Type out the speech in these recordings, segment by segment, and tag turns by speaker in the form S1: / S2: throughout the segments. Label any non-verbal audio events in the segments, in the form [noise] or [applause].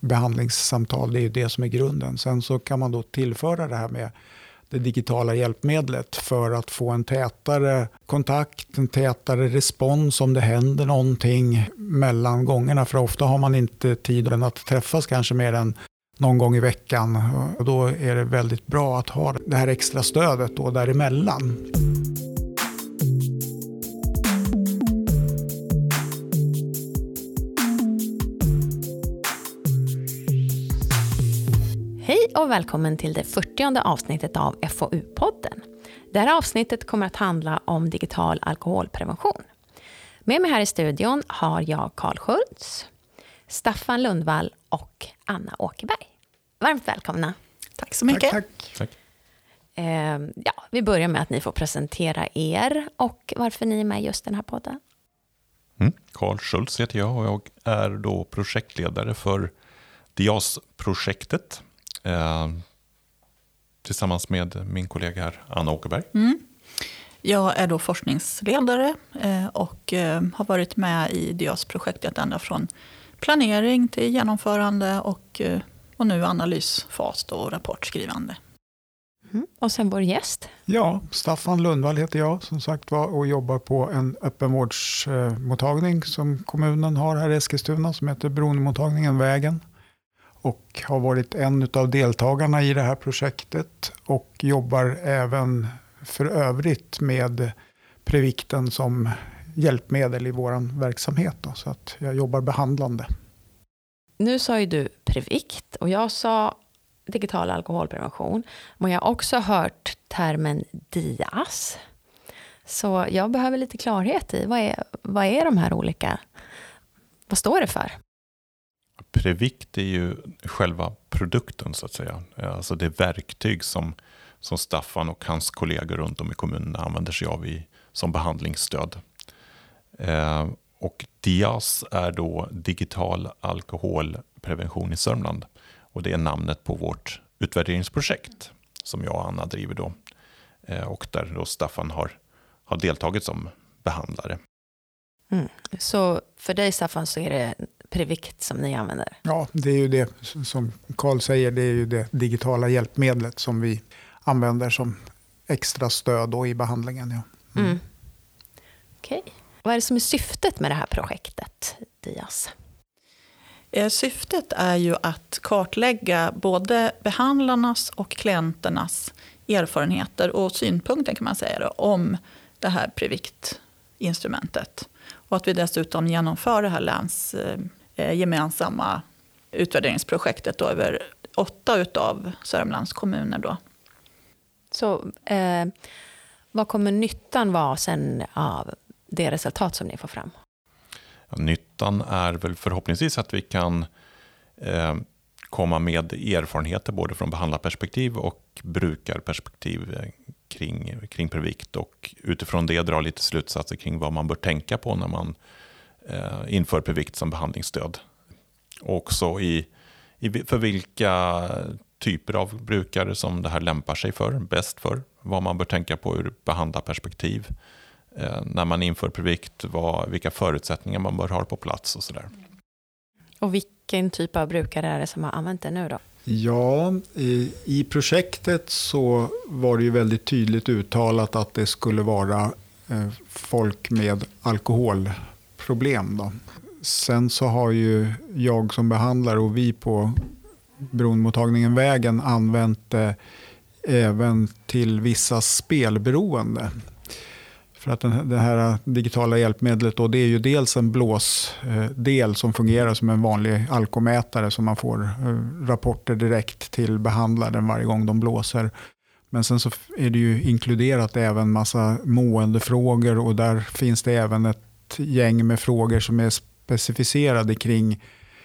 S1: behandlingssamtal. Det är ju det som är grunden. Sen så kan man då tillföra det här med det digitala hjälpmedlet för att få en tätare kontakt, en tätare respons om det händer någonting mellan gångerna. För ofta har man inte tiden att träffas kanske mer än någon gång i veckan. Och då är det väldigt bra att ha det här extra stödet då däremellan.
S2: Och välkommen till det 40 avsnittet av FoU-podden. Det här avsnittet kommer att handla om digital alkoholprevention. Med mig här i studion har jag Karl Schultz, Staffan Lundvall och Anna Åkerberg. Varmt välkomna.
S3: Tack så mycket.
S1: Tack, tack.
S2: Eh, ja, vi börjar med att ni får presentera er och varför ni är med i just den här podden.
S4: Mm. Karl Schultz heter jag och jag är då projektledare för DIAS-projektet eh, tillsammans med min kollega här, Anna Åkerberg.
S3: Mm. Jag är då forskningsledare eh, och eh, har varit med i DIAS-projektet ända från planering till genomförande och, och nu analysfas och rapportskrivande.
S2: Mm. Och sen vår gäst.
S1: Ja, Staffan Lundvall heter jag som sagt var och jobbar på en öppenvårdsmottagning som kommunen har här i Eskilstuna som heter Beroendemottagningen Vägen. Och har varit en av deltagarna i det här projektet och jobbar även för övrigt med Previkten som hjälpmedel i vår verksamhet. Då, så att jag jobbar behandlande.
S2: Nu sa ju du Previkt och jag sa digital alkoholprevention. Men jag har också hört termen DIAS. Så jag behöver lite klarhet i vad är, vad är de här olika, vad står det för?
S4: Previkt är ju själva produkten så att säga. Alltså det verktyg som, som Staffan och hans kollegor runt om i kommunen använder sig av i, som behandlingsstöd. Eh, och DIAS är då digital alkoholprevention i Sörmland. Och det är namnet på vårt utvärderingsprojekt som jag och Anna driver då. Eh, och där då Staffan har, har deltagit som behandlare.
S2: Mm. Så för dig Staffan så är det Previkt som ni använder?
S1: Ja, det är ju det som Karl säger, det är ju det digitala hjälpmedlet som vi använder som extra stöd då i behandlingen. Ja.
S2: Mm. Mm. Okej. Okay. Vad är det som är syftet med det här projektet, DIAS?
S3: Eh, syftet är ju att kartlägga både behandlarnas och klienternas erfarenheter och synpunkter kan man säga då, om det här Previkt-instrumentet. Och att vi dessutom genomför det här länsgemensamma eh, utvärderingsprojektet då, över åtta av Sörmlands kommuner. Då.
S2: Så eh, vad kommer nyttan vara sen av det resultat som ni får fram?
S4: Ja, nyttan är väl förhoppningsvis att vi kan eh, komma med erfarenheter både från behandlarperspektiv och brukarperspektiv eh, kring, kring Previkt och utifrån det dra lite slutsatser kring vad man bör tänka på när man eh, inför Previkt som behandlingsstöd. Och också i, i, för vilka typer av brukare som det här lämpar sig för, bäst för. Vad man bör tänka på ur behandlarperspektiv eh, när man inför Previkt, vad, vilka förutsättningar man bör ha på plats och sådär.
S2: Och vilken typ av brukare är det som har använt det nu då?
S1: Ja, i, i projektet så var det ju väldigt tydligt uttalat att det skulle vara eh, folk med problem. Då. Sen så har ju jag som behandlare och vi på beroendemottagningen Vägen använt det även till vissa spelberoende. För att det här digitala hjälpmedlet då, det är ju dels en blåsdel eh, som fungerar som en vanlig alkomätare som man får eh, rapporter direkt till behandlaren varje gång de blåser. Men sen så är det ju inkluderat även massa måendefrågor och där finns det även ett gäng med frågor som är specificerade kring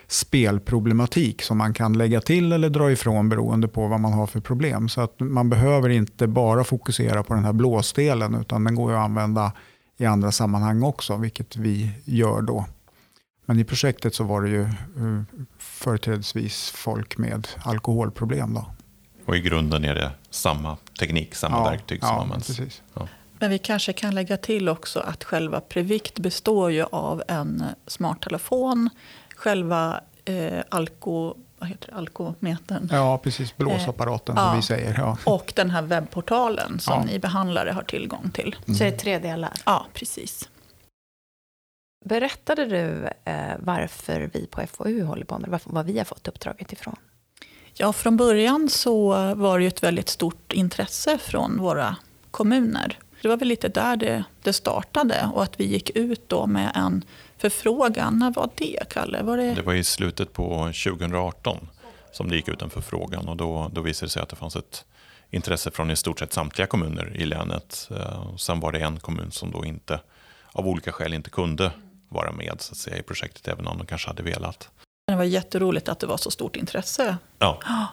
S1: spelproblematik som man kan lägga till eller dra ifrån beroende på vad man har för problem. Så att man behöver inte bara fokusera på den här blåsdelen utan den går att använda i andra sammanhang också, vilket vi gör då. Men i projektet så var det ju uh, företrädesvis folk med alkoholproblem. Då.
S4: Och i grunden är det samma teknik, samma ja, verktyg som
S1: ja,
S4: används.
S1: Precis. Ja.
S3: Men vi kanske kan lägga till också att själva Previkt består ju av en smarttelefon, själva eh, alko, vad heter det, alkometern.
S1: Ja, precis. Blåsapparaten som
S3: ja.
S1: vi säger. Ja. [laughs]
S3: Och den här webbportalen som
S1: Ja.
S3: ni behandlare har tillgång till.
S2: Så det är tre delar.
S3: Ja, precis.
S2: Berättade du eh, varför vi på FoU håller på med det? Varför, var vi har fått uppdraget ifrån?
S3: Ja, från början så var det ju ett väldigt stort intresse från våra kommuner. Det var väl lite där det, det startade och att vi gick ut då med en förfrågan. När var det, Kalle? Var det...
S4: Det var i slutet på 2018 som det gick ut en förfrågan och då, då visade det sig att det fanns ett intresse från i stort sett samtliga kommuner i länet. Eh, Sen var det en kommun som då inte, av olika skäl inte kunde vara med så att säga, i projektet, även om de kanske hade velat.
S3: Det var jätteroligt att det var så stort intresse.
S4: Ja, [gasps]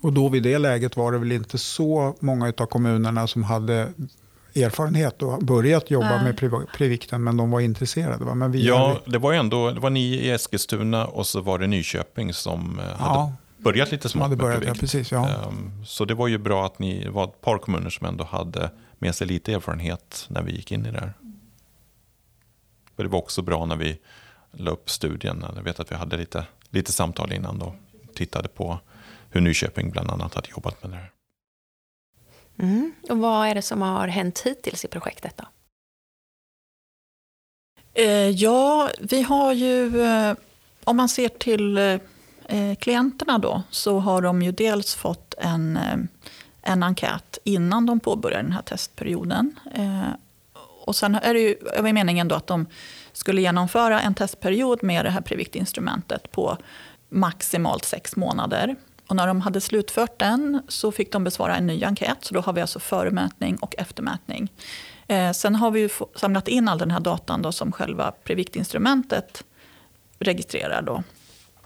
S1: Och då vid det läget var det väl inte så många av kommunerna som hade erfarenhet och börjat jobba
S3: Nej.
S1: med Previkten, men de var intresserade. Va? Men vi
S4: ja
S1: hade-
S4: det var ändå, det var ni i Eskilstuna och så var det Nyköping som eh, hade
S1: ja,
S4: börjat lite smått
S1: hade
S4: med
S1: börjat, ja, precis. Ja.
S4: Ehm, Så det var ju bra att ni var ett par kommuner som ändå hade med sig lite erfarenhet när vi gick in i det här. Och det var också bra när vi la upp studien. Jag vet att vi hade lite, lite samtal innan då. Tittade på hur Nyköping bland annat hade jobbat med det här.
S2: Mm. Och vad är det som har hänt hittills i projektet då?
S3: Eh, ja, vi har ju, eh, om man ser till eh, eh klienterna då, så har de ju dels fått en, eh, en enkät innan de påbörjar den här testperioden. Eh, och sen är det ju är meningen då att de skulle genomföra en testperiod med det här previktinstrumentet på maximalt sex månader. Och när de hade slutfört den så fick de besvara en ny enkät. Så då har vi alltså förmätning och eftermätning. Eh, sen har vi ju samlat in all den här datan då som själva Previkt-instrumentet registrerar. Då.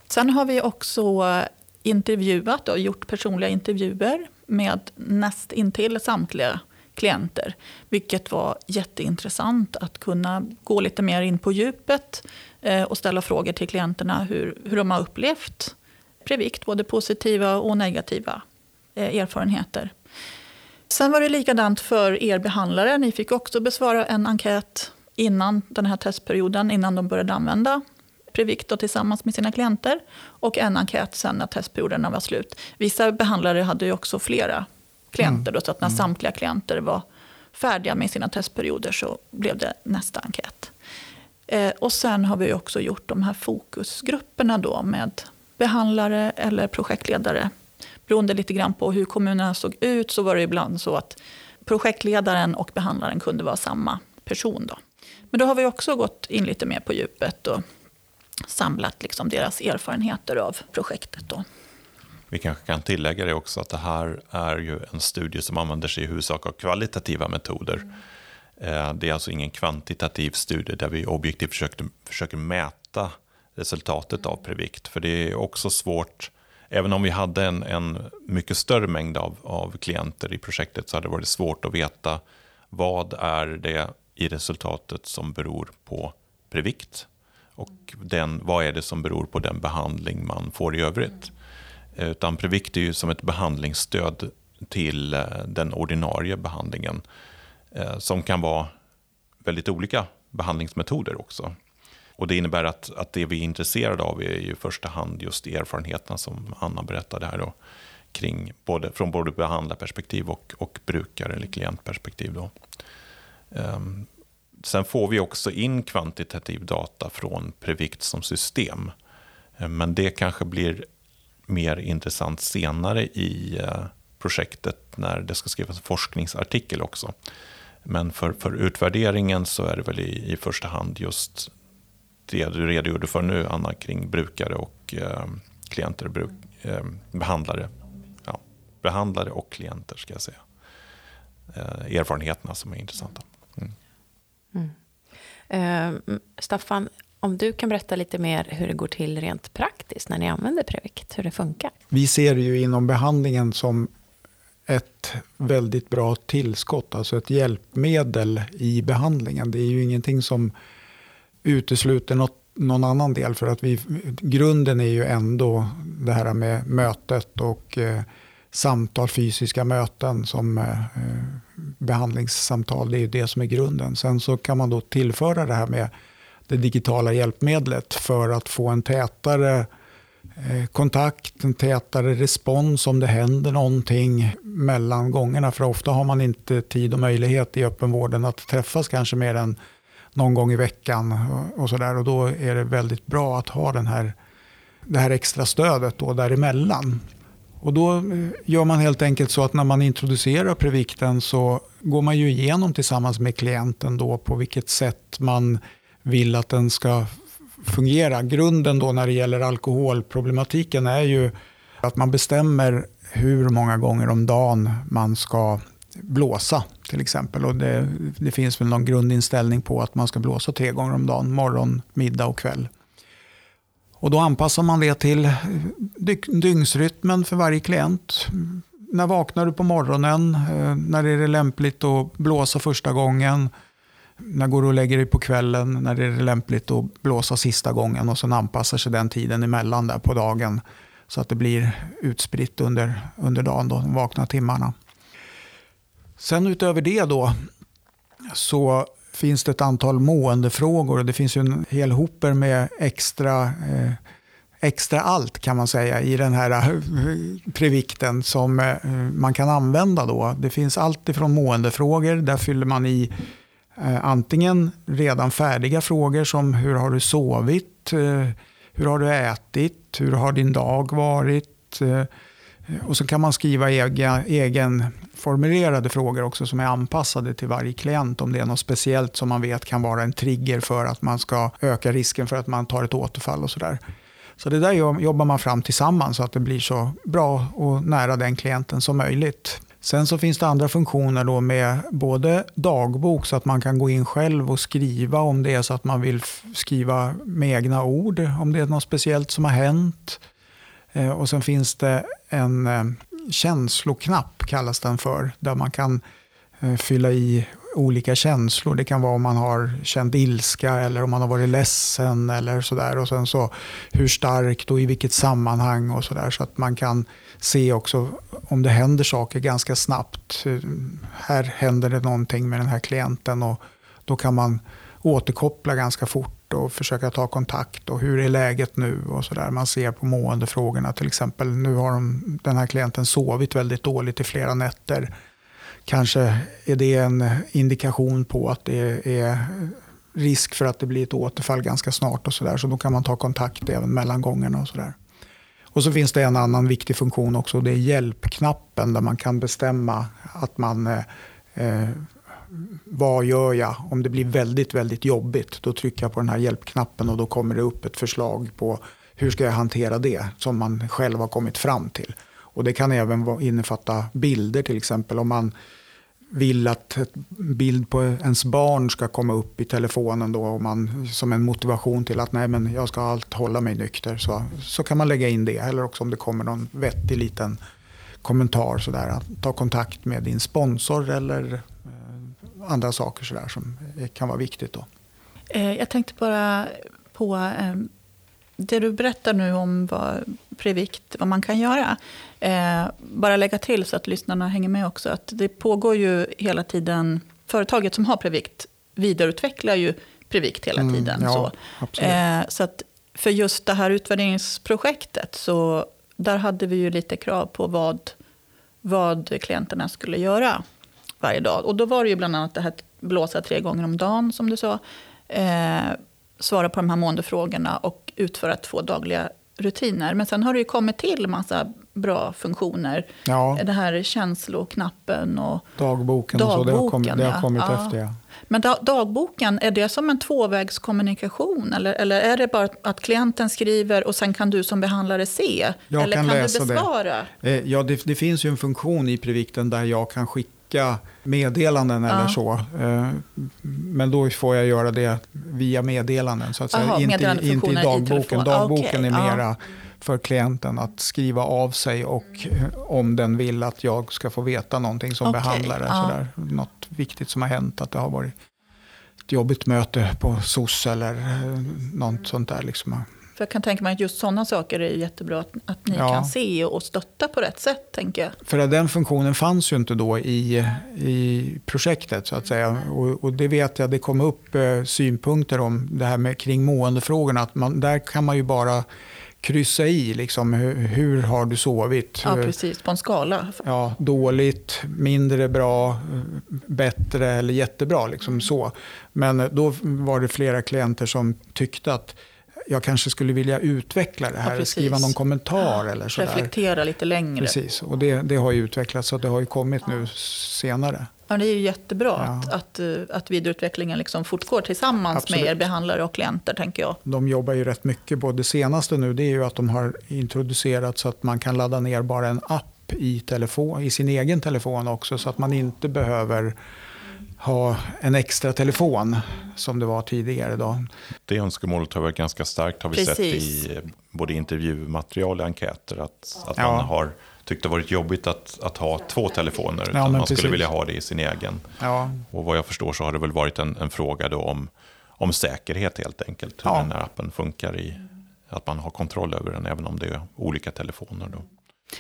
S3: Sen har vi också eh, intervjuat och gjort personliga intervjuer med näst intill samtliga klienter. Vilket var jätteintressant att kunna gå lite mer in på djupet eh, och ställa frågor till klienterna hur, hur de har upplevt Previct, både positiva och negativa eh, erfarenheter. Sen var det likadant för er behandlare. Ni fick också besvara en enkät innan den här testperioden, innan de började använda Previct då, tillsammans med sina klienter. Och en enkät sen när testperioderna var slut. Vissa behandlare hade ju också flera klienter. Då, så att när samtliga klienter var färdiga med sina testperioder så blev det nästa enkät. Eh, och sen har vi också gjort de här fokusgrupperna då med behandlare eller projektledare. Beroende lite grann på hur kommunerna såg ut så var det ibland så att projektledaren och behandlaren kunde vara samma person. Då. Men då har vi också gått in lite mer på djupet och samlat liksom deras erfarenheter av projektet. Då.
S4: Vi kanske kan tillägga det också att det här är ju en studie som använder sig i huvudsak av kvalitativa metoder. Eh, Det är alltså ingen kvantitativ studie där vi objektivt försöker, försöker mäta resultatet av previkt. För det är också svårt, även om vi hade en, en mycket större mängd av, av klienter i projektet så hade det varit svårt att veta vad är det i resultatet som beror på previkt? och den, vad är det som beror på den behandling man får i övrigt. Utan Previkt är ju som ett behandlingsstöd till eh, den ordinarie behandlingen eh, som kan vara väldigt olika behandlingsmetoder också. Och det innebär att, att det vi är intresserade av är ju i första hand just erfarenheterna som Anna berättade här då, kring både, från både behandlarperspektiv och, och brukare eller klientperspektiv. Då. Um, sen får vi också in kvantitativ data från Previct som system. Ehm, men det kanske blir mer intressant senare i eh, projektet när det ska skrivas en forskningsartikel också. Men för, för utvärderingen så är det väl i, i första hand just det du redogjorde för nu, Anna, kring brukare och eh, klienter, bruk, eh, behandlare. Ja, behandlare och klienter ska jag säga. Eh, erfarenheterna som är intressanta. Mm.
S2: Eh, Staffan, om du kan berätta lite mer hur det går till rent praktiskt när ni använder Previct, hur det funkar.
S1: Vi ser det ju inom behandlingen som ett väldigt bra tillskott, alltså ett hjälpmedel i behandlingen. Det är ju ingenting som utesluter något, någon annan del, för att vi, grunden är ju ändå det här med mötet och eh, samtal, fysiska möten som eh, eh, behandlingssamtal. Det är ju det som är grunden. Sen så kan man då tillföra det här med det digitala hjälpmedlet för att få en tätare eh, kontakt, en tätare respons om det händer någonting mellan gångerna. För ofta har man inte tid och möjlighet i öppenvården att träffas kanske mer än någon gång i veckan. Och, så där. och Då är det väldigt bra att ha den här, det här extra stödet då däremellan. Och då eh, gör man helt enkelt så att när man introducerar Previkten så går man ju igenom tillsammans med klienten då på vilket sätt man vill att den ska fungera. Grunden då när det gäller alkoholproblematiken är ju att man bestämmer hur många gånger om dagen man ska blåsa till exempel. Och det, det finns väl någon grundinställning på att man ska blåsa tre gånger om dagen, morgon, middag och kväll. Och då anpassar man det till dygnsrytmen för varje klient. När vaknar du på morgonen? Eh, när är det lämpligt att blåsa första gången? När går du och lägger dig på kvällen? När är det lämpligt att blåsa sista gången? Och sen anpassar sig den tiden emellan där på dagen så att det blir utspritt under, under dagen, då, de vakna timmarna. Sen utöver det då så finns det ett antal måendefrågor. och Det finns ju en hel hoper med extra, eh, extra allt kan man säga i den här eh, previkten som eh, man kan använda. Då. Det finns allt ifrån måendefrågor, där fyller man i eh, antingen redan färdiga frågor som hur har du sovit, eh, hur har du ätit, hur har din dag varit, eh, Eh, och så kan man skriva egen, egen formulerade frågor också som är anpassade till varje klient. Om det är något speciellt som man vet kan vara en trigger för att man ska öka risken för att man tar ett återfall och sådär. Så det där jobbar man fram tillsammans så att det blir så bra och nära den klienten som möjligt. Sen så finns det andra funktioner då med både dagbok så att man kan gå in själv och skriva om det är så att man vill skriva med egna ord, om det är något speciellt som har hänt. Eh, och sen finns det en eh, känsloknapp, kallas den för, där man kan eh, fylla i olika känslor. Det kan vara om man har känt ilska eller om man har varit ledsen eller sådär. Och sen så hur starkt och i vilket sammanhang och sådär. Så att man kan se också om det händer saker ganska snabbt. Här händer det någonting med den här klienten och då kan man återkoppla ganska fort och försöka ta kontakt och hur är läget nu och sådär. Man ser på måendefrågorna till exempel. Nu har de, den här klienten sovit väldigt dåligt i flera nätter. Kanske är det en indikation på att det är risk för att det blir ett återfall ganska snart och sådär. Så då kan man ta kontakt även mellan gångerna och sådär. Och så finns det en annan viktig funktion också. Det är hjälpknappen där man kan bestämma att man eh, eh vad gör jag om det blir väldigt, väldigt jobbigt? Då trycker jag på den här hjälpknappen och då kommer det upp ett förslag på hur ska jag hantera det som man själv har kommit fram till. Och det kan även innefatta bilder till exempel. Om man vill att en bild på ens barn ska komma upp i telefonen då, och man, som en motivation till att nej, men jag ska allt hålla mig nykter. Så, så kan man lägga in det. Eller också om det kommer någon vettig liten kommentar. Sådär, att ta kontakt med din sponsor eller andra saker sådär som kan vara viktigt. Då.
S3: Eh, jag tänkte bara på eh, det du berättar nu om vad Previkt, vad man kan göra. Eh, bara lägga till så att lyssnarna hänger med också. Att det pågår ju hela tiden, företaget som har Previkt vidareutvecklar ju Previkt hela mm, tiden. Mm, ja, så så att för just det här utvärderingsprojektet så där hade vi ju lite krav på vad, vad klienterna skulle göra varje dag. Och då var det ju bland annat det här blåsa tre gånger om dagen, som du sa. Eh, svara på de här måendefrågorna och utföra två dagliga rutiner. Men sen har det ju kommit till massa bra funktioner. Ja. Det här känsloknappen och
S1: dagboken. dagboken och så, det har kommit, det har kommit ja. efter. Ja.
S3: Men dagboken, är det som en tvåvägskommunikation? Eller, eller är det bara att klienten skriver och sen kan du som behandlare se?
S1: Jag
S3: eller
S1: kan,
S3: kan du besvara?
S1: Det. Eh, ja, det, det, finns ju en funktion i Previkten där jag kan skicka skicka meddelanden eller så. Eh, men då får jag göra det via meddelanden, så att säga. Aha, inte, inte i dagboken. I dagboken okay, är mera för klienten att skriva av sig och eh, om den vill att jag ska få veta någonting som okay, behandlare. Ja. Sådär. Något viktigt som har hänt, att det har varit ett jobbigt möte på SOS eller eh, något sånt där. Liksom.
S3: För jag kan tänka mig att just sådana saker är jättebra att, att ni
S1: Ja.
S3: kan se och stötta på rätt sätt, tänker jag.
S1: För den funktionen fanns ju inte då i, i projektet så att säga. Och, och det vet jag, det kom upp eh, synpunkter om det här med kring måendefrågorna. Att man, där kan man ju bara kryssa i liksom, hur, hur har du sovit?
S3: Ja, precis. På en skala.
S1: ja, dåligt, mindre bra, bättre eller jättebra. Liksom så. Men då var det flera klienter som tyckte att jag kanske skulle vilja utveckla det här,
S3: precis.
S1: skriva någon kommentar eller sådär.
S3: Reflektera lite längre.
S1: Precis, och det, det har ju utvecklats så det har ju kommit nu senare.
S3: Ja, det är ju jättebra
S1: Ja.
S3: att, att, eh, att vidareutvecklingen liksom fortgår tillsammans
S1: Absolut.
S3: med er behandlare och klienter, tänker jag.
S1: De jobbar ju rätt mycket på det senaste nu det är ju att de har introducerat så att man kan ladda ner bara en app i, telefon, i sin egen telefon också så att man inte behöver ha en extra telefon som det var tidigare. Då.
S4: Det önskemålet har varit ganska starkt har vi sett
S3: Precis.
S4: i eh, både intervjumaterial och enkäter. Att, att
S1: Ja.
S4: man har tyckt det varit jobbigt att, att ha två telefoner. Utan
S1: men
S4: man
S1: precis.
S4: skulle vilja ha det i sin egen.
S1: Ja,
S4: Och vad jag förstår så har det väl varit en, en fråga då om, om säkerhet helt enkelt. Hur
S1: Ja.
S4: den här appen funkar i att man har kontroll över den även om det är olika telefoner. Då.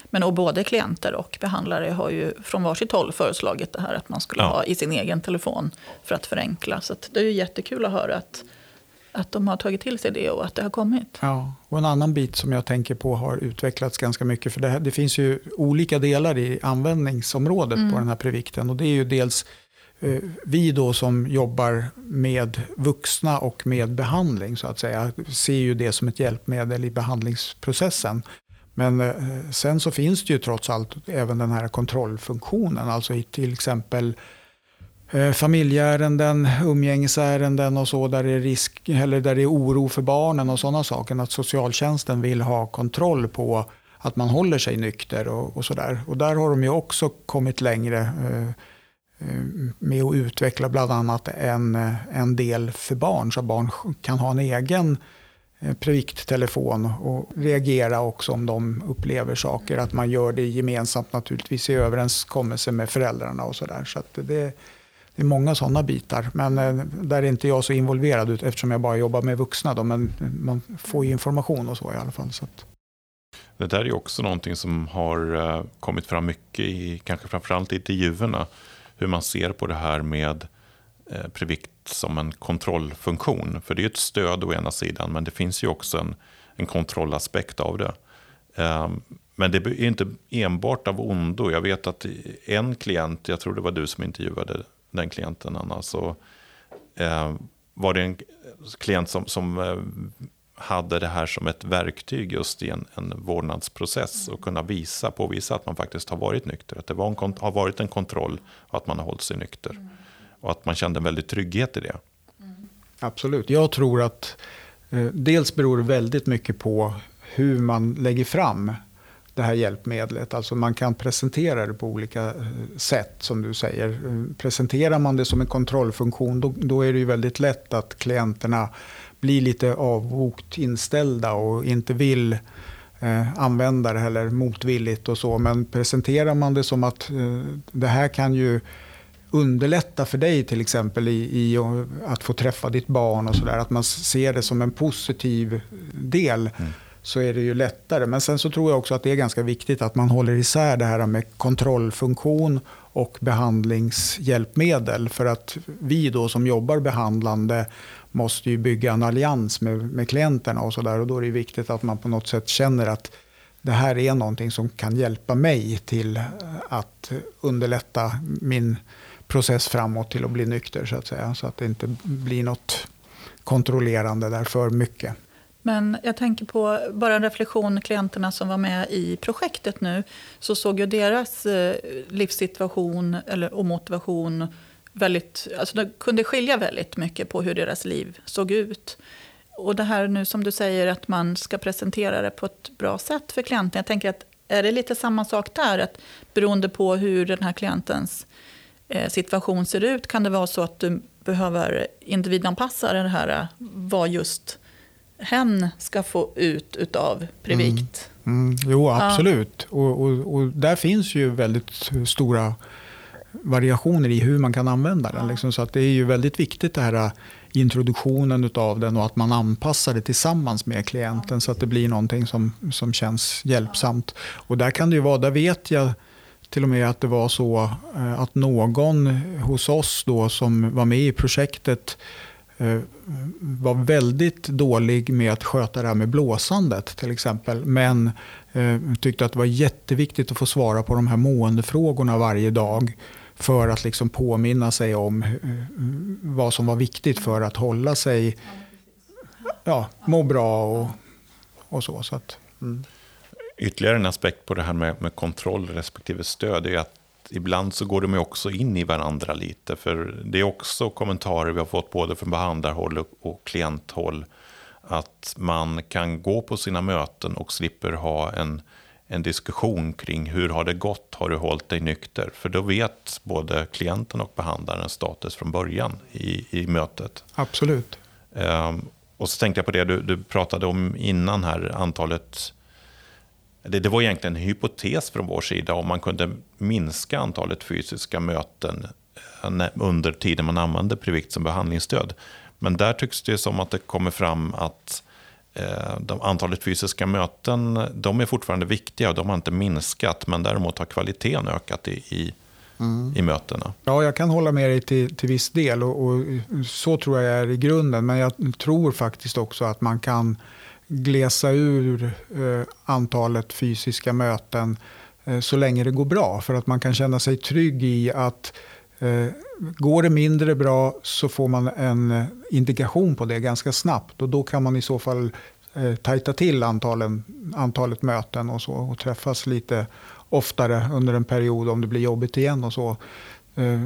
S3: Men och både klienter och behandlare har ju från varsitt håll föreslagit det här att man skulle
S4: Ja.
S3: ha i sin egen telefon för att förenkla. Så att det är ju jättekul att höra att, att de har tagit till sig det och att det har kommit.
S1: ja. Och en annan bit som jag tänker på har utvecklats ganska mycket. För det, här, det finns ju olika delar i användningsområdet på den här Previkten. Och det är ju dels eh, vi då som jobbar med vuxna och med behandling så att säga. Ser ju det som ett hjälpmedel i behandlingsprocessen. Men eh, sen så finns det ju trots allt även den här kontrollfunktionen. Alltså i till exempel eh, familjeärenden, umgängesärenden och så där det, är risk, eller där det är oro för barnen och sådana saker. Att socialtjänsten vill ha kontroll på att man håller sig nykter och, och sådär. Och där har de ju också kommit längre eh, eh med att utveckla bland annat en, en del för barn. Så att barn kan ha en egen eh, och reagera också om de upplever saker. Att man gör det gemensamt naturligtvis i överenskommelse med föräldrarna och sådär. Så att det, det är många sådana bitar. Men eh, där är inte jag så involverad ut, eftersom jag bara jobbar med vuxna. Då, men eh, man får ju information och så i alla fall. Så att,
S4: Det där är också någonting som har eh, kommit fram mycket i, kanske framförallt i intervjuerna. Hur man ser på det här med eh, Previkt som en kontrollfunktion. För det är ett stöd å ena sidan, men det finns ju också en, en kontrollaspekt av det. Ehm, men det är inte enbart av ondo. Jag vet att en klient, jag tror det var du som intervjuade den klienten Anna, så eh, var det en klient som, som eh, hade det här som ett verktyg just i en, en vårdnadsprocess och kunna visa, påvisa att man faktiskt har varit nykter. Att det var en, har varit en kontroll och att man har hållit sig nykter. Mm. Och att man kände en väldig trygghet i det. Mm.
S1: absolut. Jag tror att eh, dels beror det väldigt mycket på hur man lägger fram det här hjälpmedlet. Alltså man kan presentera det på olika eh, sätt som du säger. Eh, presenterar man det som en kontrollfunktion då, då är det ju väldigt lätt att klienterna blir lite avvokt inställda och inte vill eh, använda det eller motvilligt och så. Men presenterar man det som att eh, det här kan ju underlätta för dig till exempel i, i att få träffa ditt barn och sådär. Att man ser det som en positiv del så är det ju lättare. Men sen så tror jag också att det är ganska viktigt att man håller isär det här med kontrollfunktion och behandlingshjälpmedel. För att vi då som jobbar behandlande måste ju bygga en allians med, med klienterna och sådär. Och då är det viktigt att man på något sätt känner att det här är någonting som kan hjälpa mig till att underlätta min process framåt till att bli nykter så att säga. Så att det inte blir något kontrollerande där för mycket.
S3: Men jag tänker på bara en reflektion, klienterna som var med i projektet nu, så såg ju deras eh, livssituation eller, och motivation väldigt, alltså det kunde skilja väldigt mycket på hur deras liv såg ut. Och det här nu som du säger att man ska presentera det på ett bra sätt för klienten. Jag tänker att är det lite samma sak där? Att beroende på hur den här klientens situation ser ut kan det vara så att du behöver individanpassa det här eh, vad just hen ska få ut utav Previkt.
S1: Mm, jo, absolut. Och, och, och där finns ju väldigt stora variationer i hur man kan använda den. Liksom. Så att det är ju väldigt viktigt det här äh, introduktionen av den och att man anpassar det tillsammans med klienten så att det blir någonting som, som känns hjälpsamt. Och där kan det ju vara, där vet jag till och med att det var så eh, att någon hos oss då som var med i projektet eh, var väldigt dålig med att sköta det här med blåsandet till exempel. Men eh, tyckte att det var jätteviktigt att få svara på de här måendefrågorna varje dag för att liksom påminna sig om vad som var viktigt för att hålla sig, ja, må bra och, och så. så att, mm.
S4: Ytterligare en aspekt på det här med, med kontroll respektive stöd är att ibland så går de också in i varandra lite. För det är också kommentarer vi har fått både från behandlarhåll och, och klienthåll. Att man kan gå på sina möten och slipper ha en en diskussion kring hur har det gått, har du hållit dig nykter? För då vet både klienten och behandlaren status från början i, i mötet.
S1: Absolut.
S4: Um, och så tänkte jag på det du, du pratade om innan här, antalet det, det, var egentligen en hypotes från vår sida om man kunde minska antalet fysiska möten eh, under tiden man använde Privikt som behandlingsstöd. Men där tycks det som att det kommer fram att Eh, de, antalet fysiska möten de är fortfarande viktiga och de har inte minskat. Men däremot har kvaliteten ökat i, i, mm. i mötena.
S1: Ja, jag kan hålla med dig till, till viss del. Och, och, så tror jag är i grunden. Men jag tror faktiskt också att man kan glesa ur eh, antalet fysiska möten eh, så länge det går bra. För att man kan känna sig trygg i att eh, Går det mindre bra så får man en eh, indikation på det ganska snabbt och då kan man i så fall eh, tajta till antalen, antalet möten och så och träffas lite oftare under en period om det blir jobbigt igen och så. Eh,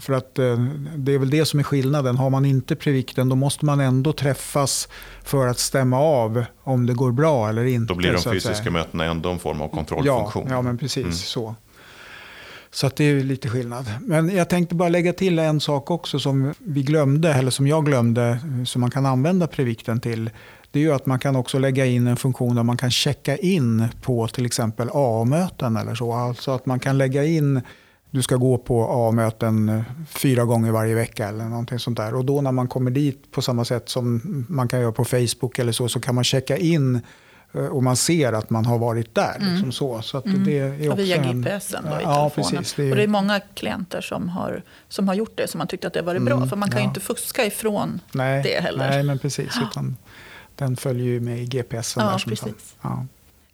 S1: för att eh, det är väl det som är skillnaden. Har man inte previkten då måste man ändå träffas för att stämma av om det går bra eller inte.
S4: Då blir de fysiska mötena ändå en form av kontrollfunktion.
S1: Ja, ja men precis mm. så. Så det är lite skillnad. Men jag tänkte bara lägga till en sak också som vi glömde, eller som jag glömde, som man kan använda Previkten till. Det är ju att man kan också lägga in en funktion där man kan checka in på till exempel A-möten eller så. Alltså att man kan lägga in, du ska gå på A-möten fyra gånger varje vecka eller någonting sånt där. Och då när man kommer dit på samma sätt som man kan göra på Facebook eller så, så kan man checka in Eh, och man ser att man har varit där. Mm. Liksom så. Så att
S3: mm.
S1: det är också
S3: Via GPSen då, i ja, telefonen. Precis, det är, och det är många klienter som har, som har gjort det, som har tyckt att det har varit mm, bra. För man kan ja. ju inte fuska ifrån
S1: nej,
S3: det heller.
S1: Nej, men precis. Utan den följer ju med i GPSen.
S3: Ja,
S1: där
S3: som precis.
S2: Ja.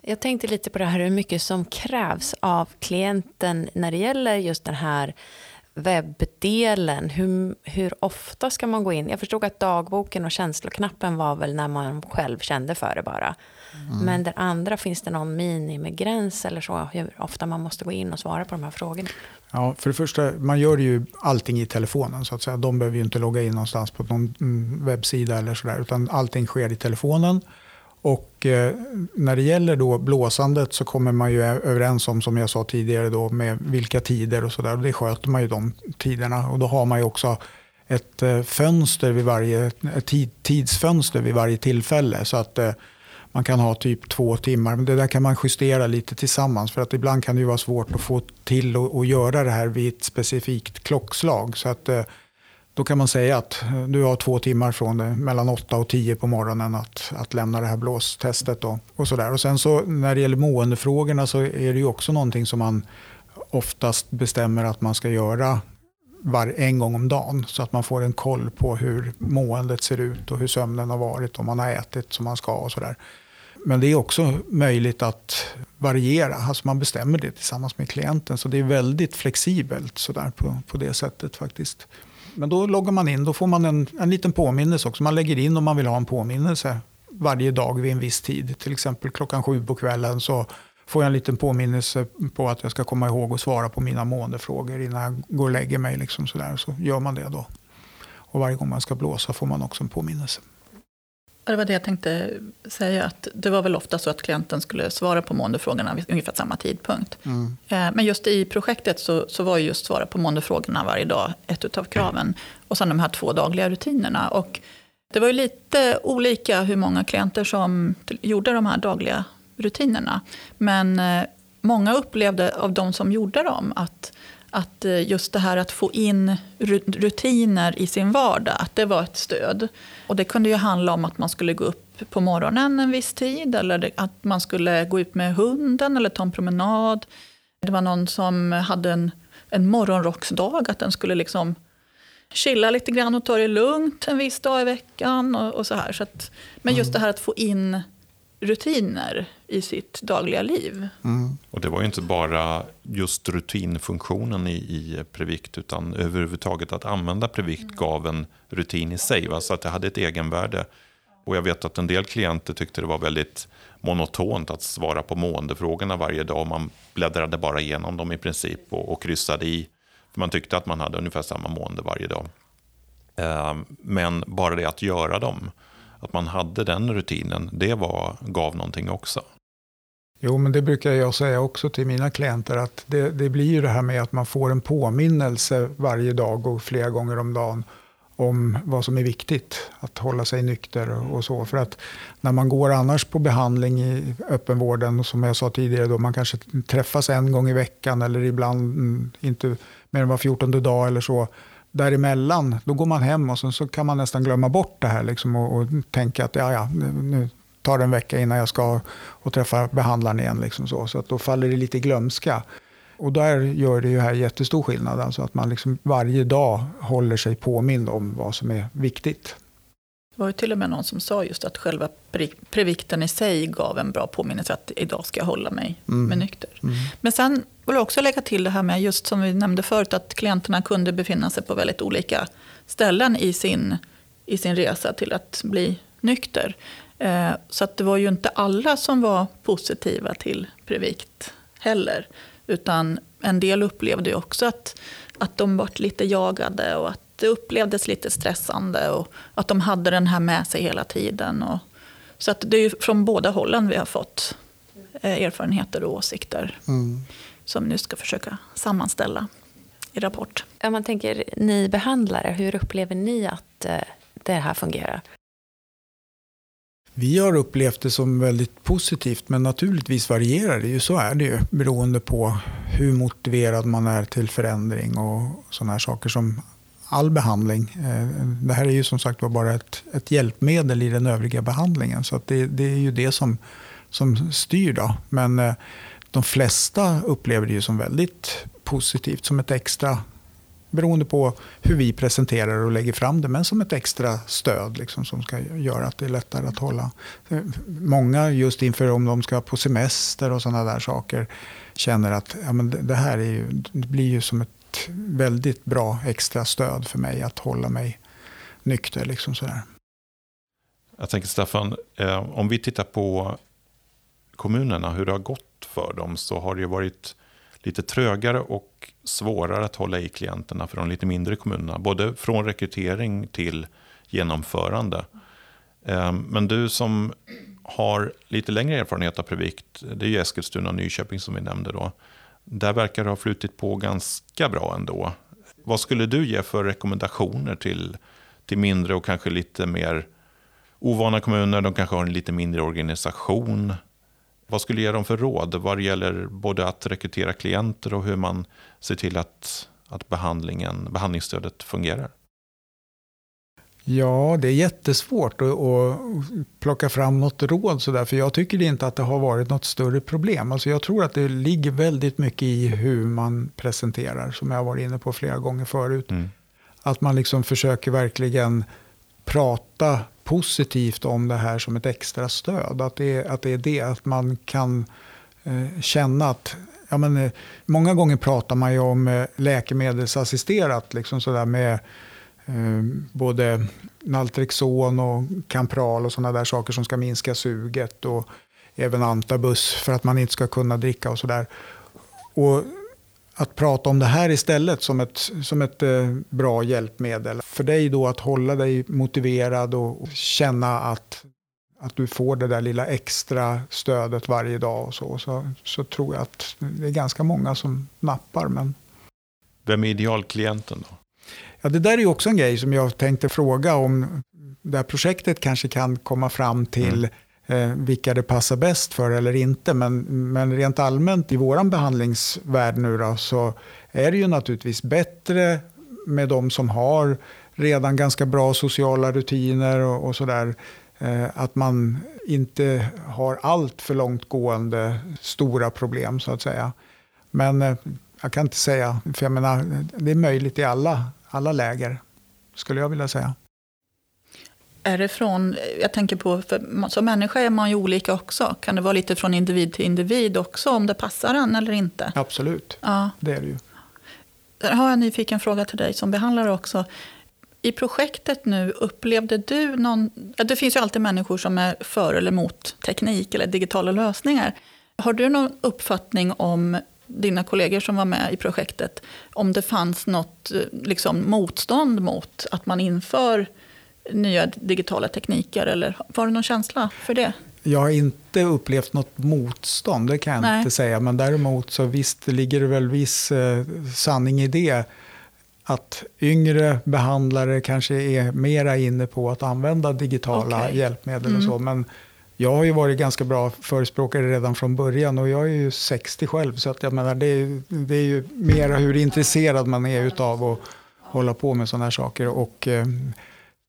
S2: Jag tänkte lite på det här hur mycket som krävs av klienten när det gäller just den här webbdelen, hur, hur ofta ska man gå in? Jag förstod att dagboken och känsloknappen var väl när man själv kände för det bara. Mm. Men den andra, finns det någon minimigräns eller så? Hur ofta man måste gå in och svara på de här frågorna?
S1: Ja, för det första, man gör ju allting i telefonen. så att säga. De behöver ju inte logga in någonstans på någon mm, webbsida eller sådär. Utan allting sker i telefonen. Och eh, när det gäller då blåsandet så kommer man ju överens om, som jag sa tidigare, då, med vilka tider och sådär. Det sköter man ju de tiderna. Och då har man ju också ett eh, fönster vid varje, ett tid, tidsfönster vid varje tillfälle. Så att eh, man kan ha typ två timmar. Men det där kan man justera lite tillsammans. För att ibland kan det ju vara svårt att få till att göra det här vid ett specifikt klockslag. Så att eh, då kan man säga att eh, du har två timmar från det, mellan 8 och 10 på morgonen att, att lämna det här blåstestet. Då, och så där. Och sen så när det gäller måendefrågorna så är det ju också någonting som man oftast bestämmer att man ska göra var, en gång om dagen. Så att man får en koll på hur måendet ser ut och hur sömnen har varit, om man har ätit som man ska och sådär. Men det är också möjligt att variera. Alltså man bestämmer det tillsammans med klienten. Så det är väldigt flexibelt så där på, på det sättet faktiskt. Men då loggar man in, då får man en, en liten påminnelse också. Man lägger in om man vill ha en påminnelse varje dag vid en viss tid. Till exempel klockan sju på kvällen så får jag en liten påminnelse på att jag ska komma ihåg att svara på mina måendefrågor innan jag går och lägger mig. Liksom så, där. så gör man det då. Och varje gång man ska blåsa får man också en påminnelse.
S3: Det var det jag tänkte säga. Att det var väl ofta så att klienten skulle svara på måendefrågorna vid ungefär samma tidpunkt. Mm. Eh, men just i projektet så, så var just svara på måendefrågorna varje dag ett av kraven. Och sen de här två dagliga rutinerna. Och det var ju lite olika hur många klienter som gjorde de här dagliga rutinerna. Men eh, många upplevde av de som gjorde dem att, att eh, just det här att få in rutiner i sin vardag, att det var ett stöd. Och det kunde ju handla om att man skulle gå upp på morgonen en viss tid, eller att man skulle gå ut med hunden eller ta en promenad. Det var någon som hade en, en morgonrocksdag, att den skulle liksom chilla lite grann och ta det lugnt en viss dag i veckan. Och, och så här. Så att, men just mm. det här att få in rutiner i sitt dagliga liv.
S4: Mm. Och det var ju inte bara just rutinfunktionen i, i Previkt utan överhuvudtaget att använda Previkt mm. gav en rutin i sig. Va? Så att det hade ett egenvärde. Och jag vet att en del klienter tyckte det var väldigt monotont att svara på måendefrågorna varje dag. Man bläddrade bara igenom dem i princip och, och kryssade i. För man tyckte att man hade ungefär samma mående varje dag. Eh, men bara det att göra dem att man hade den rutinen, det var, gav någonting också.
S1: Jo, men det brukar jag säga också till mina klienter, att det, det blir ju det här med att man får en påminnelse varje dag och flera gånger om dagen om vad som är viktigt. Att hålla sig nykter och så. För att när man går annars på behandling i öppenvården, som jag sa tidigare, då man kanske träffas en gång i veckan eller ibland mm, inte mer än var fjortonde dag eller så däremellan, då går man hem och sen så kan man nästan glömma bort det här liksom och, och tänka att ja, ja, nu tar det en vecka innan jag ska och träffa behandlaren igen. Liksom så så att då faller det lite i glömska. Och där gör det ju här jättestor skillnad, alltså att man liksom varje dag håller sig påmind om vad som är viktigt.
S3: Var ju till och med någon som sa just att själva previkten i sig gav en bra påminnelse att idag ska jag hålla mig mm. med nykter. Mm. Men sen vill jag också lägga till det här med, just som vi nämnde förut, att klienterna kunde befinna sig på väldigt olika ställen i sin, i sin resa till att bli nykter. Eh, så att det var ju inte alla som var positiva till Previkt heller. Utan en del upplevde ju också att, att de var lite jagade och att det upplevdes lite stressande och att de hade den här med sig hela tiden. Och, så att det är ju från båda hållen vi har fått eh, erfarenheter och åsikter mm. som nu ska försöka sammanställa i rapport.
S2: Om man tänker ni behandlare, hur upplever ni att eh, det här fungerar?
S1: Vi har upplevt det som väldigt positivt, men naturligtvis varierar det ju. Så är det ju, beroende på hur motiverad man är till förändring och sådana här saker som all behandling. Eh, det här är ju som sagt bara ett, ett hjälpmedel i den övriga behandlingen. Så det, det, är ju det som, som styr. Då. Men eh, de flesta upplever det ju som väldigt positivt, som ett extra beroende på hur vi presenterar och lägger fram det, men som ett extra stöd liksom, som ska göra att det är lättare att hålla. Eh, många, just inför om de ska på semester och sådana där saker, känner att ja, men det, här är ju, det blir ju som ett väldigt bra extra stöd för mig att hålla mig nykter. Liksom sådär.
S4: Jag tänker Staffan, eh, om vi tittar på kommunerna, hur det har gått för dem, så har det ju varit lite trögare och svårare att hålla i klienterna för de lite mindre kommunerna. Både från rekrytering till genomförande. Eh, men du som har lite längre erfarenhet av Previkt, det är ju Eskilstuna och Nyköping som vi nämnde då. Där verkar det ha flutit på ganska bra ändå. Vad skulle du ge för rekommendationer till, till mindre och kanske lite mer ovana kommuner? De kanske har en lite mindre organisation. Vad skulle du ge dem för råd vad det gäller både att rekrytera klienter och hur man ser till att, att behandlingen, behandlingsstödet fungerar?
S1: Ja, det är jättesvårt att, att plocka fram något råd sådär, för jag tycker inte att det har varit något större problem. Alltså jag tror att det ligger väldigt mycket i hur man presenterar, som jag har varit inne på flera gånger förut. Mm. Att man liksom försöker verkligen prata positivt om det här som ett extra stöd. Att det är, att det, är det, att man kan eh, känna att Ja, men, eh, många gånger pratar man ju om eh, läkemedelsassisterat, liksom sådär med Eh, både Naltrexon och Campral och sådana där saker som ska minska suget. Och även Antabus för att man inte ska kunna dricka och sådär. Och att prata om det här istället som ett, som ett eh, bra hjälpmedel. För dig då att hålla dig motiverad och känna att, att du får det där lilla extra stödet varje dag. Och så, så, så tror jag att det är ganska många som nappar. Men...
S4: Vem är idealklienten då?
S1: Ja, det där är också en grej som jag tänkte fråga om det här projektet kanske kan komma fram till mm. eh, vilka det passar bäst för eller inte. Men, men rent allmänt i vår behandlingsvärld nu då, så är det ju naturligtvis bättre med de som har redan ganska bra sociala rutiner och, och sådär. Eh, att man inte har allt för långtgående stora problem så att säga. Men eh, jag kan inte säga, för jag menar, det är möjligt i alla, alla läger, skulle jag vilja säga.
S3: Är det från, jag tänker på, för som människa är man ju olika också. Kan det vara lite från individ till individ också, om det passar en eller inte?
S1: Absolut,
S3: ja.
S1: det är det ju.
S3: Där har jag en nyfiken fråga till dig som behandlare också. I projektet nu, upplevde du någon... Det finns ju alltid människor som är för eller mot teknik eller digitala lösningar. Har du någon uppfattning om dina kollegor som var med i projektet, om det fanns något liksom, motstånd mot att man inför nya digitala tekniker? Eller var det någon känsla för det?
S1: Jag har inte upplevt något motstånd, det kan jag Nej. inte säga. Men däremot så visst ligger det väl viss eh, sanning i det. Att yngre behandlare kanske är mera inne på att använda digitala okay. hjälpmedel och så. Mm. Men jag har ju varit ganska bra förespråkare redan från början och jag är ju 60 själv. Så att jag menar, det, är, det är ju mera hur intresserad man är av att hålla på med sådana här saker. Och eh,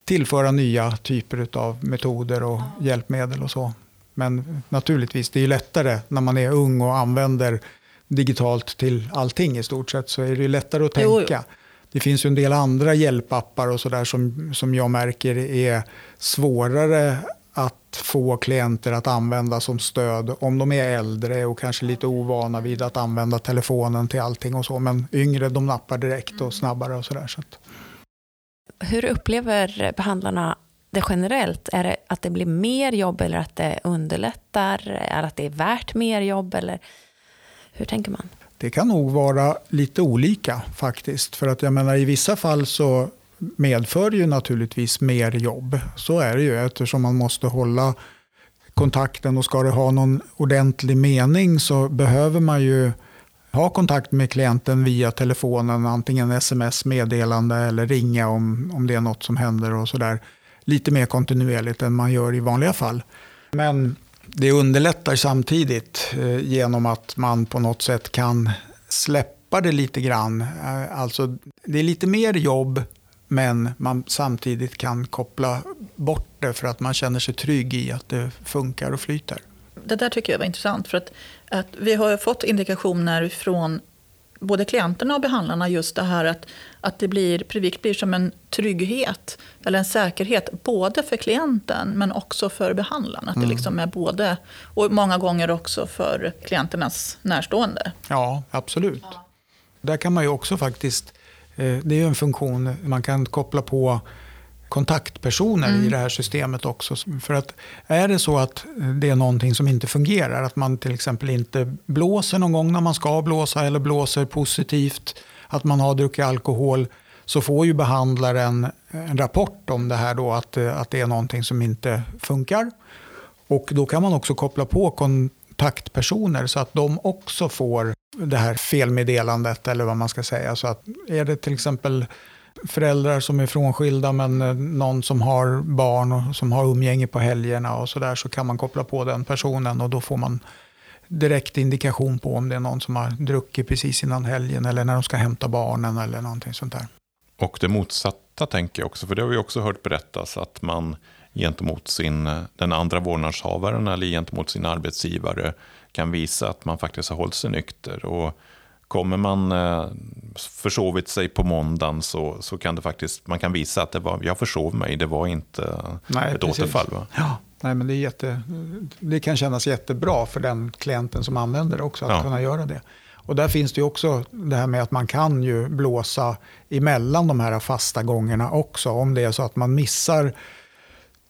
S1: tillföra nya typer av metoder och hjälpmedel och så. Men naturligtvis, det är lättare när man är ung och använder digitalt till allting i stort sett, så är det lättare att tänka. Jo, jo. Det finns ju en del andra hjälpappar och sådär som, som jag märker är svårare att få klienter att använda som stöd om de är äldre och kanske lite ovana vid att använda telefonen till allting och så. Men yngre de nappar direkt och snabbare och sådär. Så
S2: hur upplever behandlarna det generellt? Är det att det blir mer jobb eller att det underlättar? Är det att det är värt mer jobb? Eller hur tänker man?
S1: Det kan nog vara lite olika faktiskt. För att jag menar i vissa fall så medför ju naturligtvis mer jobb. Så är det ju eftersom man måste hålla kontakten och ska det ha någon ordentlig mening så behöver man ju ha kontakt med klienten via telefonen, antingen sms, meddelande eller ringa om, om det är något som händer och sådär. Lite mer kontinuerligt än man gör i vanliga fall. Men det underlättar samtidigt eh, genom att man på något sätt kan släppa det lite grann. Eh, alltså, det är lite mer jobb, men man samtidigt kan koppla bort det för att man känner sig trygg i att det funkar och flyter.
S3: Det där tycker jag var intressant. för att, att Vi har fått indikationer från både klienterna och behandlarna just det här att, att det blir, Privik blir som en trygghet eller en säkerhet både för klienten men också för behandlaren. Att mm. det liksom är både, och många gånger också för klienternas närstående.
S1: Ja, absolut. Ja. Där kan man ju också faktiskt, det är en funktion man kan koppla på kontaktpersoner mm. i det här systemet också. För att är det så att det är någonting som inte fungerar, att man till exempel inte blåser någon gång när man ska blåsa eller blåser positivt, att man har druckit alkohol, så får ju behandlaren en rapport om det här då, att, att det är någonting som inte funkar. Och då kan man också koppla på kontaktpersoner så att de också får det här felmeddelandet eller vad man ska säga. Så att är det till exempel föräldrar som är frånskilda men eh, någon som har barn och som har umgänge på helgerna och sådär så kan man koppla på den personen och då får man direkt indikation på om det är någon som har druckit precis innan helgen eller när de ska hämta barnen eller någonting sånt där.
S4: Och det motsatta tänker jag också, för det har vi också hört berättas att man gentemot sin, den andra vårdnadshavaren eller gentemot sin arbetsgivare kan visa att man faktiskt har hållit sig nykter. Och Kommer man eh, försovit sig på måndagen så, så kan det faktiskt, man kan visa att det var, jag försov mig, det var inte Nej, ett precis. återfall. Va?
S1: Ja. Nej, men det, är jätte, det kan kännas jättebra för den klienten som använder det också, att ja. kunna göra det. Och där finns det ju också det här med att man kan ju blåsa emellan de här fasta gångerna också. Om det är så att man missar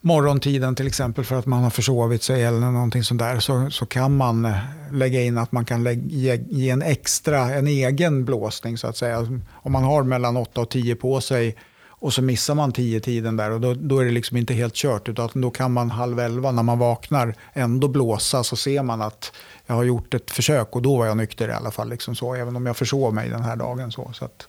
S1: morgontiden till exempel för att man har försovit sig eller någonting sånt där så, så kan man eh, lägga in att man kan lägga, ge, ge, en extra, en egen blåsning så att säga. Alltså, om man har mellan 8 och 10 på sig och så missar man 10-tiden där och då, då, är det liksom inte helt kört utan då kan man halv elva när man vaknar ändå blåsa så ser man att jag har gjort ett försök och då var jag nykter i alla fall. Liksom så, även om jag försov mig den här dagen. Så, så att,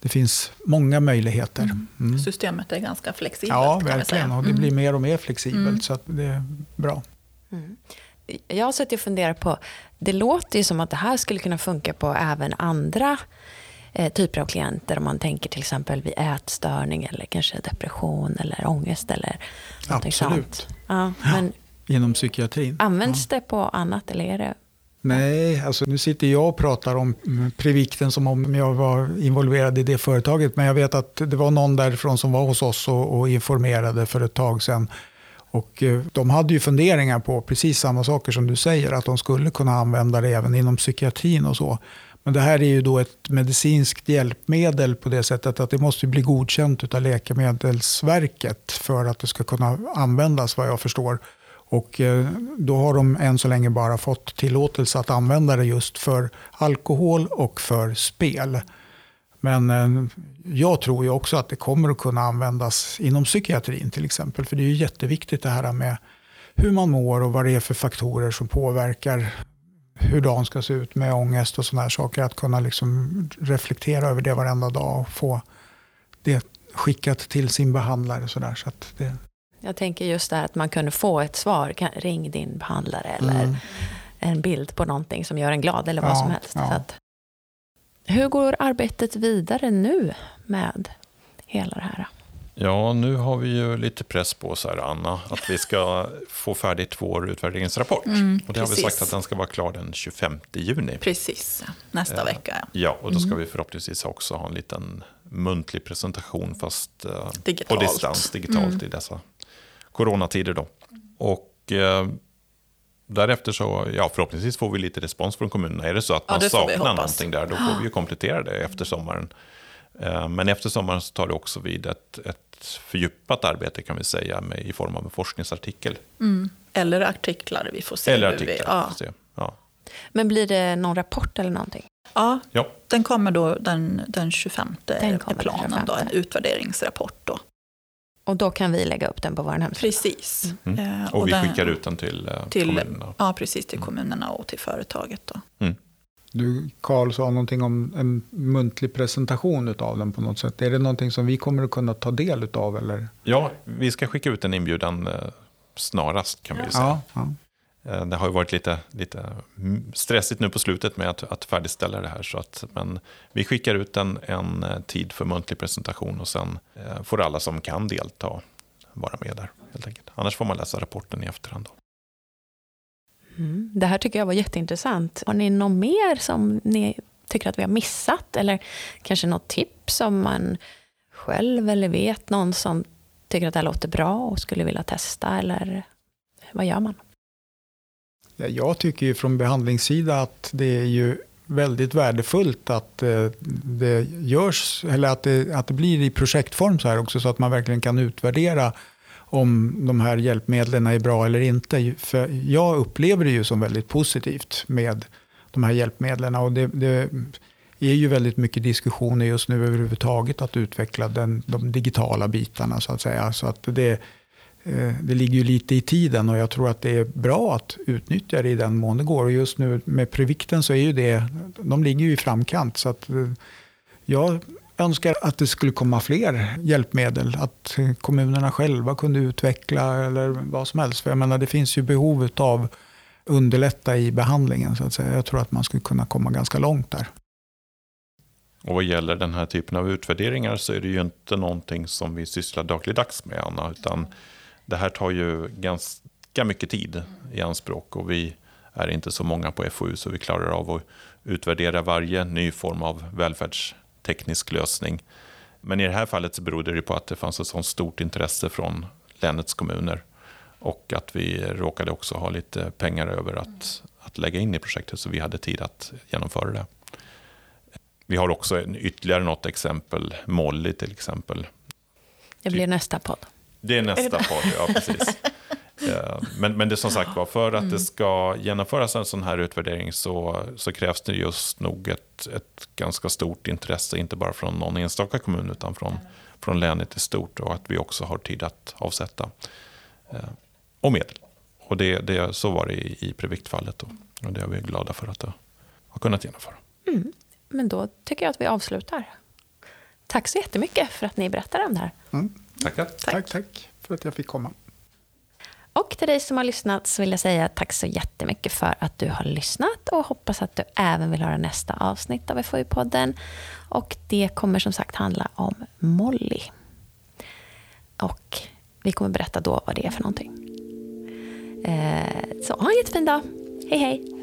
S1: det finns många möjligheter. Mm.
S3: Systemet är ganska flexibelt.
S1: Ja, verkligen. Och det blir
S3: Mm.
S1: mer och mer flexibelt.
S3: Mm.
S1: Så att det är bra.
S2: Jag har suttit och funderat på, det låter ju som att det här skulle kunna funka på även andra eh, typer av klienter. Om man tänker till exempel vid ätstörning eller kanske depression eller ångest eller
S1: Absolut.
S2: sånt. Ja, men
S1: Inom psykiatrin.
S2: används det på annat eller är det?
S1: Nej, alltså nu sitter jag och pratar om mm, Previkten som om jag var involverad i det företaget. Men jag vet att det var någon därifrån som var hos oss och, och informerade för ett tag sedan. Och eh, de hade ju funderingar på precis samma saker som du säger, att de skulle kunna använda det även inom psykiatrin och så. Men det här är ju då ett medicinskt hjälpmedel på det sättet att det måste bli godkänt av Läkemedelsverket för att det ska kunna användas vad jag förstår. Och eh, då har de än så länge bara fått tillåtelse att använda det just för alkohol och för spel. Men eh, jag tror ju också att det kommer att kunna användas inom psykiatrin till exempel. För det är ju jätteviktigt det här med hur man mår och vad det är för faktorer som påverkar hur dagen ska se ut med ångest och sådana här saker. Att kunna liksom reflektera över det varenda dag och få det skickat till sin behandlare. Så där, så att det,
S2: jag tänker just där att man kunde få ett svar, kan, ring din behandlare eller
S1: Mm.
S2: en bild på någonting som gör en glad eller vad
S1: Ja,
S2: som helst.
S1: ja.
S2: Så att, hur går arbetet vidare nu med hela det här?
S4: Ja, nu har vi ju lite press på oss här, Anna, att vi ska [laughs] få färdigt vår utvärderingsrapport.
S3: Mm,
S4: och det har vi
S3: precis.
S4: sagt att den ska vara klar den 25 juni.
S3: Precis, nästa
S4: Ja.
S3: vecka. Ja.
S4: Ja, och då ska
S3: Mm.
S4: vi förhoppningsvis också ha en liten muntlig presentation, fast eh, på distans, digitalt
S3: Mm.
S4: i dessa coronatider. Då. Och eh, därefter så, ja, förhoppningsvis får vi lite respons från kommunerna. Är det så att
S3: Ja,
S4: man saknar någonting där, då får vi ju komplettera det efter sommaren. Eh, Men efter sommaren så tar det också vid ett, ett fördjupat arbete kan vi säga med, i form av en forskningsartikel.
S3: Mm. Eller artiklar, vi får se.
S4: Eller artiklar.
S3: Vi, ja.
S4: får se. Ja.
S2: Men blir det någon rapport eller någonting?
S3: ja,
S4: Ja,
S3: den kommer då den, den 25
S2: Den
S3: är
S2: kommer den
S3: planen, då,
S2: 25.
S3: en utvärderingsrapport. Då.
S2: Och då kan vi lägga upp den på vår hemsida?
S3: Precis.
S4: Mm.
S3: Eh,
S4: och vi
S3: den-
S4: skickar ut den till, eh,
S3: till,
S4: kommunerna.
S3: Ja, precis, till kommunerna och till företaget. Då.
S1: Du, Carl, sa någonting om en muntlig presentation av den på något sätt. Är det någonting som vi kommer att kunna ta del av? Eller?
S4: Ja, vi ska skicka ut en inbjudan eh, snarast kan vi säga.
S1: Ja, ja.
S4: Eh, det har ju varit lite, lite mm, stressigt nu på slutet med att, att färdigställa det här. Så att, men vi skickar ut en, en eh, tid för muntlig presentation och sen eh, får alla som kan delta vara med där. Helt enkelt. Annars får man läsa rapporten i efterhand. Då.
S2: Mm. Det här tycker jag var jätteintressant. Har ni något mer som ni tycker att vi har missat? Eller kanske något tips om man själv eller vet någon som tycker att det här låter bra och skulle vilja testa? Eller vad gör man?
S1: Eh, jag tycker ju från behandlingssida att det är ju väldigt värdefullt att eh, det görs, eller att det, att det blir i projektform så här också, så att man verkligen kan utvärdera om de här hjälpmedlen är bra eller inte. För jag upplever det ju som väldigt positivt med de här hjälpmedlen. Och det, det är ju väldigt mycket diskussioner just nu överhuvudtaget att utveckla den, de digitala bitarna så att säga. Så att det, Eh, det ligger ju lite i tiden och jag tror att det är bra att utnyttja det i den mån det går. Och just nu med Previkten så är ju det, de ligger ju i framkant. Så att eh, jag önskar att det skulle komma fler hjälpmedel. Att kommunerna själva kunde utveckla eller vad som helst. För jag menar det finns ju behov av underlätta i behandlingen så att säga. Jag tror att man skulle kunna komma ganska långt där.
S4: Och vad gäller den här typen av utvärderingar så är det ju inte någonting som vi sysslar dagligdags med, Anna. Utan det här tar ju ganska mycket tid i anspråk och vi är inte så många på FoU så vi klarar av att utvärdera varje ny form av välfärdsteknisk lösning. Men i det här fallet så berodde det på att det fanns ett sådant stort intresse från länets kommuner och att vi råkade också ha lite pengar över att, att lägga in i projektet så vi hade tid att genomföra det. Vi har också en, ytterligare något exempel, Molly till exempel.
S2: Det blir nästa podd.
S4: Det är nästa podd, ja precis. [laughs] Eh, Men, men det är som sagt var, för att det ska genomföras en sån här utvärdering så, så krävs det just nog ett, ett ganska stort intresse, inte bara från någon enstaka kommun utan från, från länet i stort och att vi också har tid att avsätta. Eh, Och medel. Och det, det, så var det i, i Previkt-fallet och, och det är vi glada för att det har kunnat genomföra.
S2: Men då tycker jag att vi avslutar. Tack så jättemycket för att ni berättade om det här.
S4: Tackar.
S1: Tack, tack för att jag fick komma.
S2: Och till dig som har lyssnat så vill jag säga tack så jättemycket för att du har lyssnat och hoppas att du även vill höra nästa avsnitt av FoU-podden. Och det kommer som sagt handla om Molly. Och vi kommer berätta då vad det är för någonting. Eh, så ha en jättefin dag. Hej hej!